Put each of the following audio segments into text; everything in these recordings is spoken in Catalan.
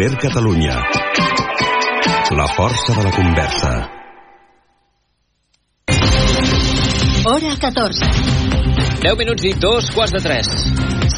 Ser Catalunya. La força de la conversa. Hora 14. 10 minuts i dos quarts de tres.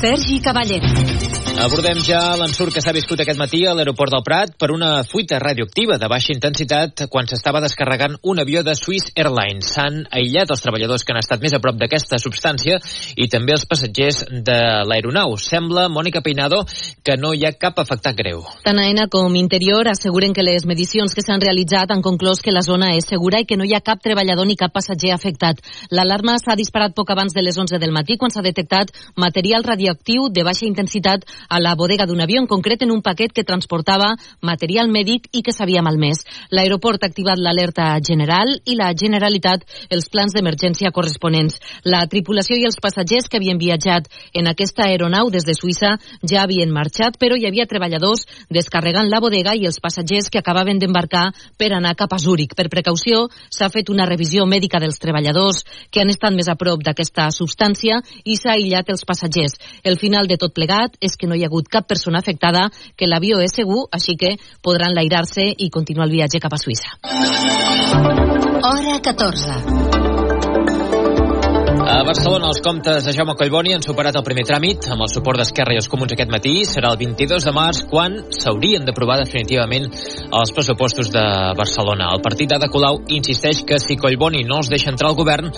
Sergi Cavallero. Abordem ja l'ensurt que s'ha viscut aquest matí a l'aeroport del Prat per una fuita radioactiva de baixa intensitat quan s'estava descarregant un avió de Swiss Airlines. S'han aïllat els treballadors que han estat més a prop d'aquesta substància i també els passatgers de l'aeronau. Sembla, Mònica Peinado, que no hi ha cap afectat greu. Tant AENA com Interior asseguren que les medicions que s'han realitzat han conclòs que la zona és segura i que no hi ha cap treballador ni cap passatger afectat. L'alarma s'ha disparat poc abans de les 11 del matí quan s'ha detectat material radioactiu de baixa intensitat a la bodega d'un avió, en concret en un paquet que transportava material mèdic i que s'havia malmès. L'aeroport ha activat l'alerta general i la Generalitat els plans d'emergència corresponents. La tripulació i els passatgers que havien viatjat en aquesta aeronau des de Suïssa ja havien marxat, però hi havia treballadors descarregant la bodega i els passatgers que acabaven d'embarcar per anar cap a Zúrich. Per precaució, s'ha fet una revisió mèdica dels treballadors que han estat més a prop d'aquesta substància i s'ha aïllat els passatgers. El final de tot plegat és que no hi ha hagut cap persona afectada, que l'avió és segur, així que podran lairar-se i continuar el viatge cap a Suïssa. Hora 14. Barcelona, els comptes de Jaume Collboni han superat el primer tràmit amb el suport d'Esquerra i els Comuns aquest matí. Serà el 22 de març quan s'haurien d'aprovar definitivament els pressupostos de Barcelona. El partit d'Ada Colau insisteix que si Collboni no els deixa entrar al govern,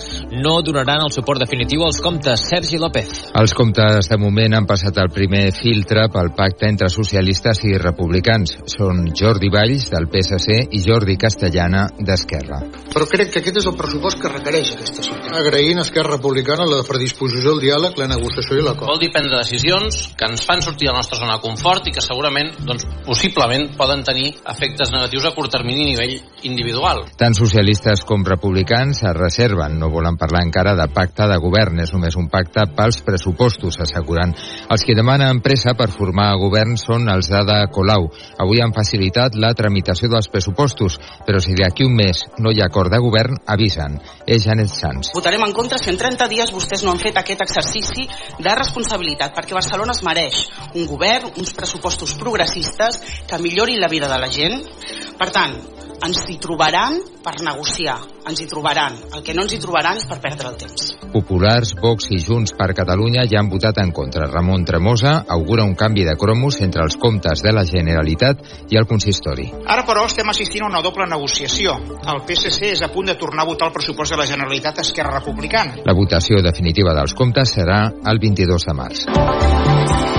no donaran el suport definitiu als comptes. Sergi López. Els comptes de moment han passat el primer filtre pel pacte entre socialistes i republicans. Són Jordi Valls, del PSC, i Jordi Castellana, d'Esquerra. Però crec que aquest és el pressupost que requereix aquesta ciutat. Agraint Esquerra Republicana la predisposició al diàleg, la negociació i l'acord. Vol dir prendre decisions que ens fan sortir de la nostra zona de confort i que segurament, doncs, possiblement, poden tenir efectes negatius a curt termini a nivell individual. Tant socialistes com republicans es reserven, no volen parlar encara de pacte de govern, és només un pacte pels pressupostos, asseguran. Els que demanen pressa per formar govern són els d'Ada Colau. Avui han facilitat la tramitació dels pressupostos, però si d'aquí un mes no hi ha acord de govern, avisen. És Janet Sanz. Votarem en contra si en 30 dies vostès no han fet aquest exercici de responsabilitat, perquè Barcelona es mereix un govern, uns pressupostos progressistes que millorin la vida de la gent. Per tant, ens hi trobaran per negociar, ens hi trobaran. El que no ens hi trobaran és per perdre el temps. Populars, Vox i Junts per Catalunya ja han votat en contra. Ramon Tremosa augura un canvi de cromos entre els comptes de la Generalitat i el consistori. Ara, però, estem assistint a una doble negociació. El PSC és a punt de tornar a votar el pressupost de la Generalitat Esquerra Republicana. La votació definitiva dels comptes serà el 22 de març.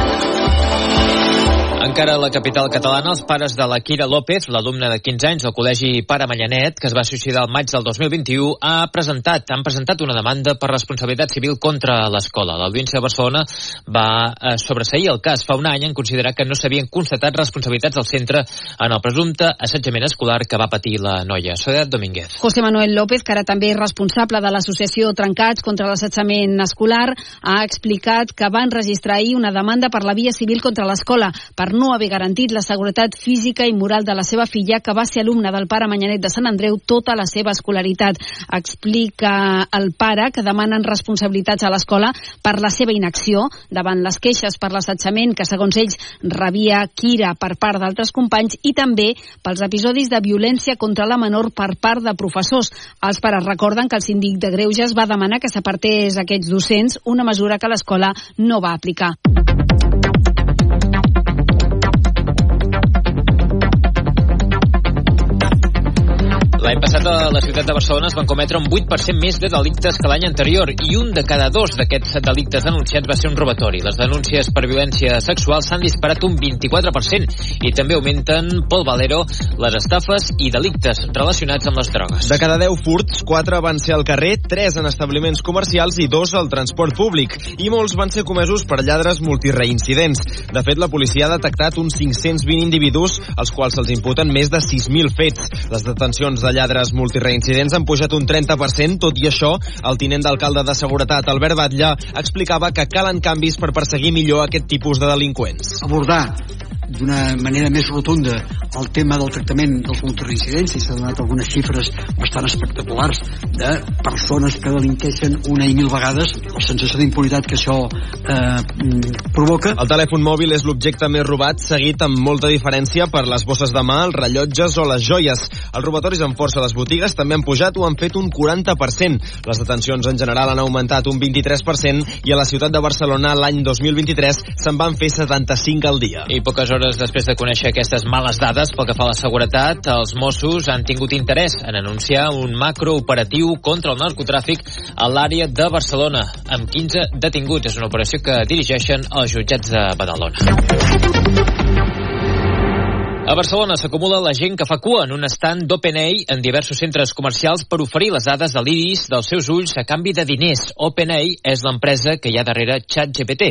Encara a la capital catalana, els pares de la Kira López, l'alumne de 15 anys del Col·legi Pare Manyanet, que es va suïcidar el maig del 2021, ha presentat, han presentat una demanda per responsabilitat civil contra l'escola. L'Audiència de Barcelona va eh, sobreseir el cas fa un any en considerar que no s'havien constatat responsabilitats del centre en el presumpte assetjament escolar que va patir la noia. Soledad Domínguez. José Manuel López, que ara també és responsable de l'associació Trencats contra l'assetjament escolar, ha explicat que van registrar ahir una demanda per la via civil contra l'escola per no haver garantit la seguretat física i moral de la seva filla, que va ser alumna del pare Manyanet de Sant Andreu tota la seva escolaritat. Explica el pare que demanen responsabilitats a l'escola per la seva inacció davant les queixes per l'assetjament que, segons ells, rebia Kira per part d'altres companys i també pels episodis de violència contra la menor per part de professors. Els pares recorden que el síndic de Greuges va demanar que s'apartés aquests docents, una mesura que l'escola no va aplicar. L'any passat a la ciutat de Barcelona es van cometre un 8% més de delictes que l'any anterior i un de cada dos d'aquests delictes denunciats va ser un robatori. Les denúncies per violència sexual s'han disparat un 24% i també augmenten, Pol Valero, les estafes i delictes relacionats amb les drogues. De cada 10 furts, 4 van ser al carrer, 3 en establiments comercials i 2 al transport públic. I molts van ser comesos per lladres multireincidents. De fet, la policia ha detectat uns 520 individus als quals se'ls imputen més de 6.000 fets. Les detencions de lladres multireincidents han pujat un 30%, tot i això, el tinent d'alcalde de Seguretat, Albert Batlle, explicava que calen canvis per perseguir millor aquest tipus de delinqüents. Abordar d'una manera més rotunda el tema del tractament dels multireincidents i s'han donat algunes xifres bastant espectaculars de persones que delinqueixen una i mil vegades la sensació d'impunitat que això eh, mm, provoca. El telèfon mòbil és l'objecte més robat, seguit amb molta diferència per les bosses de mà, els rellotges o les joies. Els robatoris en força a les botigues també han pujat o han fet un 40%. Les detencions en general han augmentat un 23% i a la ciutat de Barcelona l'any 2023 se'n van fer 75 al dia. I poques hores després de conèixer aquestes males dades pel que fa a la seguretat, els Mossos han tingut interès en anunciar un macrooperatiu contra el narcotràfic a l'àrea de Barcelona, amb 15 detinguts. És una operació que dirigeixen els jutjats de Badalona. A Barcelona s'acumula la gent que fa cua en un stand d'OpenAI en diversos centres comercials per oferir les dades de l'iris dels seus ulls a canvi de diners. OpenAI és l'empresa que hi ha darrere ChatGPT.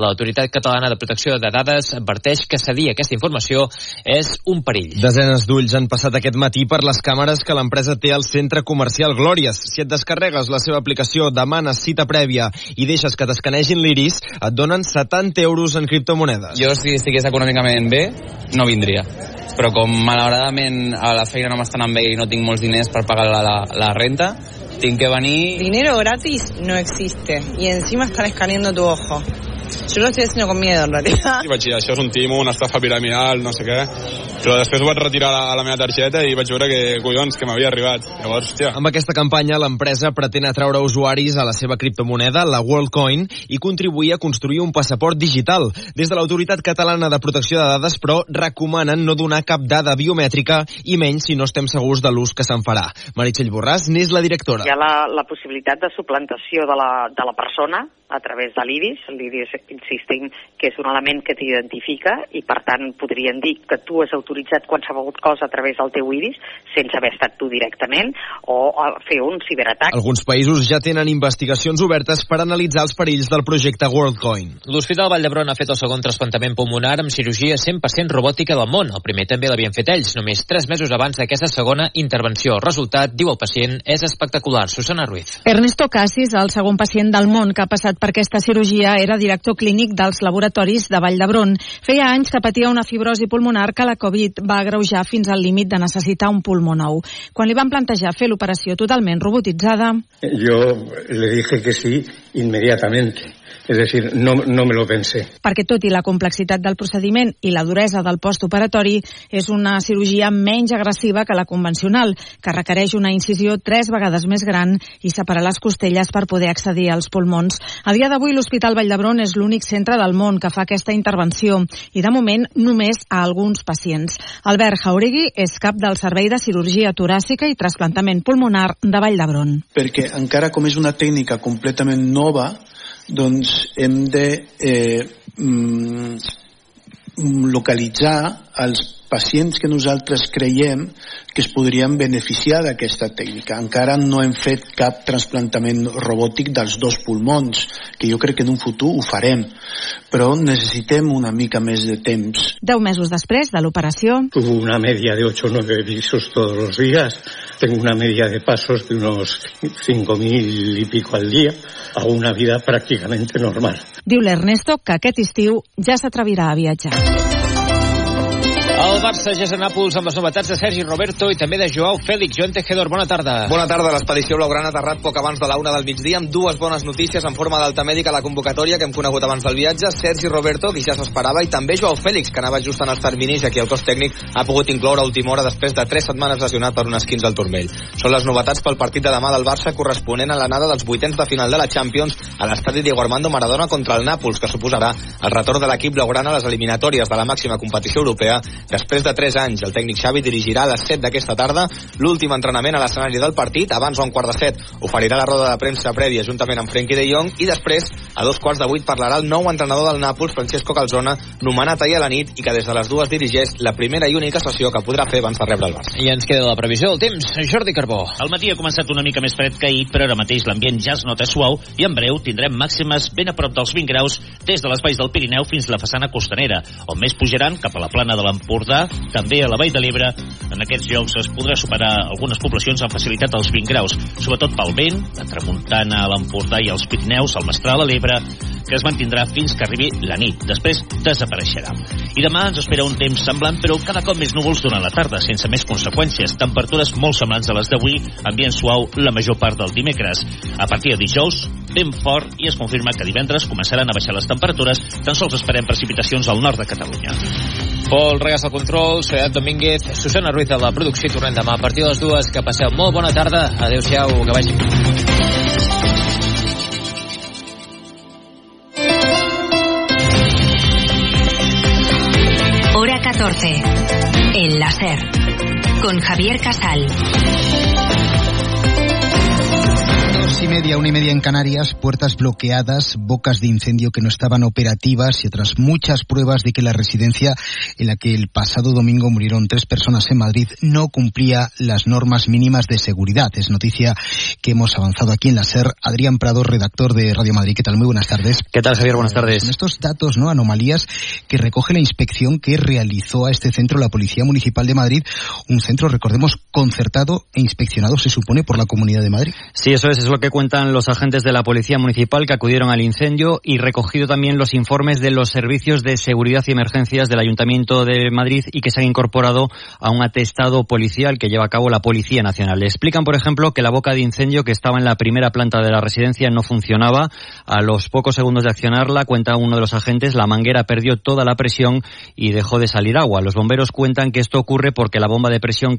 L'Autoritat Catalana de Protecció de Dades adverteix que cedir aquesta informació és un perill. Desenes d'ulls han passat aquest matí per les càmeres que l'empresa té al centre comercial Glòries. Si et descarregues la seva aplicació, demanes cita prèvia i deixes que t'escanegin l'iris, et donen 70 euros en criptomonedes. Jo, si estigués econòmicament bé, no vindria però com malauradament a la feina no m'estan anant bé i no tinc molts diners per pagar la, la, la renta, tinc que venir... Dinero gratis no existe y encima están escaneando tu ojo. Yo lo estoy haciendo con miedo, en realidad. I vaig dir, això és un timo, una estafa piramidal, no sé què. Però després ho vaig retirar a la, a la meva targeta i vaig veure que, collons, que m'havia arribat. Llavors, hòstia. Amb aquesta campanya, l'empresa pretén atraure usuaris a la seva criptomoneda, la WorldCoin, i contribuir a construir un passaport digital. Des de l'Autoritat Catalana de Protecció de Dades, però, recomanen no donar cap dada biomètrica i menys si no estem segurs de l'ús que se'n farà. Meritxell Borràs n'és la directora. Hi ha la, la possibilitat de suplantació de la, de la persona a través de l'IRIS. L'IRIS, insistim, que és un element que t'identifica i, per tant, podrien dir que tu has autoritzat qualsevol cosa a través del teu IRIS sense haver estat tu directament o a fer un ciberatac. Alguns països ja tenen investigacions obertes per analitzar els perills del projecte WorldCoin. L'Hospital Vall d'Hebron ha fet el segon trasplantament pulmonar amb cirurgia 100% robòtica del món. El primer també l'havien fet ells, només 3 mesos abans d'aquesta segona intervenció. El resultat, diu el pacient, és espectacular. Susana Ruiz. Ernesto Cassis, el segon pacient del món que ha passat per aquesta cirurgia, era director clínic dels laboratoris de Vall d'Hebron. Feia anys que patia una fibrosi pulmonar que la Covid va agreujar fins al límit de necessitar un pulmó nou. Quan li van plantejar fer l'operació totalment robotitzada... Yo le dije que sí inmediatamente. Es decir, no, no me lo pensé. perquè tot i la complexitat del procediment i la duresa del postoperatori és una cirurgia menys agressiva que la convencional, que requereix una incisió tres vegades més gran i separar les costelles per poder accedir als pulmons. A dia d'avui l'Hospital Vall d'Hebron és l'únic centre del món que fa aquesta intervenció i de moment només a alguns pacients. Albert Jauregui és cap del Servei de Cirurgia Toràcica i Trasplantament Pulmonar de Vall d'Hebron. perquè encara com és una tècnica completament nova, doncs hem de eh, mm, localitzar els pacients que nosaltres creiem que es podrien beneficiar d'aquesta tècnica. Encara no hem fet cap trasplantament robòtic dels dos pulmons, que jo crec que en un futur ho farem, però necessitem una mica més de temps. Deu mesos després de l'operació, Tuve una media de 8 o 9 pisos todos los días. Tengo una media de pasos de unos 5.000 y pico al día. Hago una vida prácticamente normal. diu l'Ernesto que aquest estiu ja s'atrevirà a viatjar. El Barça ja és a Nàpols amb les novetats de Sergi Roberto i també de Joao Fèlix. Joan Tejedor, bona tarda. Bona tarda. L'expedició blaugrana ha aterrat poc abans de la una del migdia amb dues bones notícies en forma d'alta mèdica a la convocatòria que hem conegut abans del viatge. Sergi Roberto, qui ja s'esperava, i també Joao Fèlix, que anava just en els terminis i aquí el cos tècnic ha pogut incloure a última hora després de tres setmanes lesionat per un esquins al turmell. Són les novetats pel partit de demà del Barça corresponent a l'anada dels vuitens de final de la Champions a l'estadi Diego Armando Maradona contra el Nàpols, que suposarà el retorn de l'equip blaugrana a les eliminatòries de la màxima competició europea després de 3 anys. El tècnic Xavi dirigirà a les 7 d'aquesta tarda l'últim entrenament a l'escenari del partit. Abans, a un quart de 7, oferirà la roda de premsa prèvia juntament amb Frenkie de Jong i després, a dos quarts de 8, parlarà el nou entrenador del Nàpols, Francesco Calzona, nomenat ahir a la nit i que des de les dues dirigeix la primera i única sessió que podrà fer abans de rebre el Barça. I ens queda la previsió del temps. Jordi Carbó. El matí ha començat una mica més fred que ahir, però ara mateix l'ambient ja es nota suau i en breu tindrem màximes ben a prop dels 20 graus des de les valls del Pirineu fins a la façana costanera, on més pujaran cap a la plana de l'Empordà, també a la Vall de l'Ebre. En aquests llocs es podrà superar algunes poblacions amb facilitat als 20 graus, sobretot pel vent, la tramuntana a l'Empordà i als Pirineus, el Mestral a l'Ebre, que es mantindrà fins que arribi la nit. Després desapareixerà. I demà ens espera un temps semblant, però cada cop més núvols durant la tarda, sense més conseqüències. Temperatures molt semblants a les d'avui, ambient suau la major part del dimecres. A partir de dijous, vent fort i es confirma que divendres començaran a baixar les temperatures, tan sols esperem precipitacions al nord de Catalunya. Pol Regas al control, Soedat Domínguez, Susana Ruiz a la producció i tornem demà a partir de les dues. Que passeu molt bona tarda. Adéu-siau, que vagi. Hora 14. El láser. Con Javier Casal. Dos y media, una y media en Canarias, puertas bloqueadas, bocas de incendio que no estaban operativas y otras muchas pruebas de que la residencia en la que el pasado domingo murieron tres personas en Madrid no cumplía las normas mínimas de seguridad. Es noticia que hemos avanzado aquí en la SER. Adrián Prado, redactor de Radio Madrid. ¿Qué tal? Muy buenas tardes. ¿Qué tal, Javier? Buenas tardes. Son estos datos, ¿no? Anomalías que recoge la inspección que realizó a este centro la Policía Municipal de Madrid. Un centro, recordemos, concertado e inspeccionado, se supone, por la Comunidad de Madrid. Sí, eso es, es que cuentan los agentes de la Policía Municipal que acudieron al incendio y recogido también los informes de los servicios de seguridad y emergencias del Ayuntamiento de Madrid y que se han incorporado a un atestado policial que lleva a cabo la Policía Nacional. Explican, por ejemplo, que la boca de incendio que estaba en la primera planta de la residencia no funcionaba. A los pocos segundos de accionarla, cuenta uno de los agentes, la manguera perdió toda la presión y dejó de salir agua. Los bomberos cuentan que esto ocurre porque la bomba de presión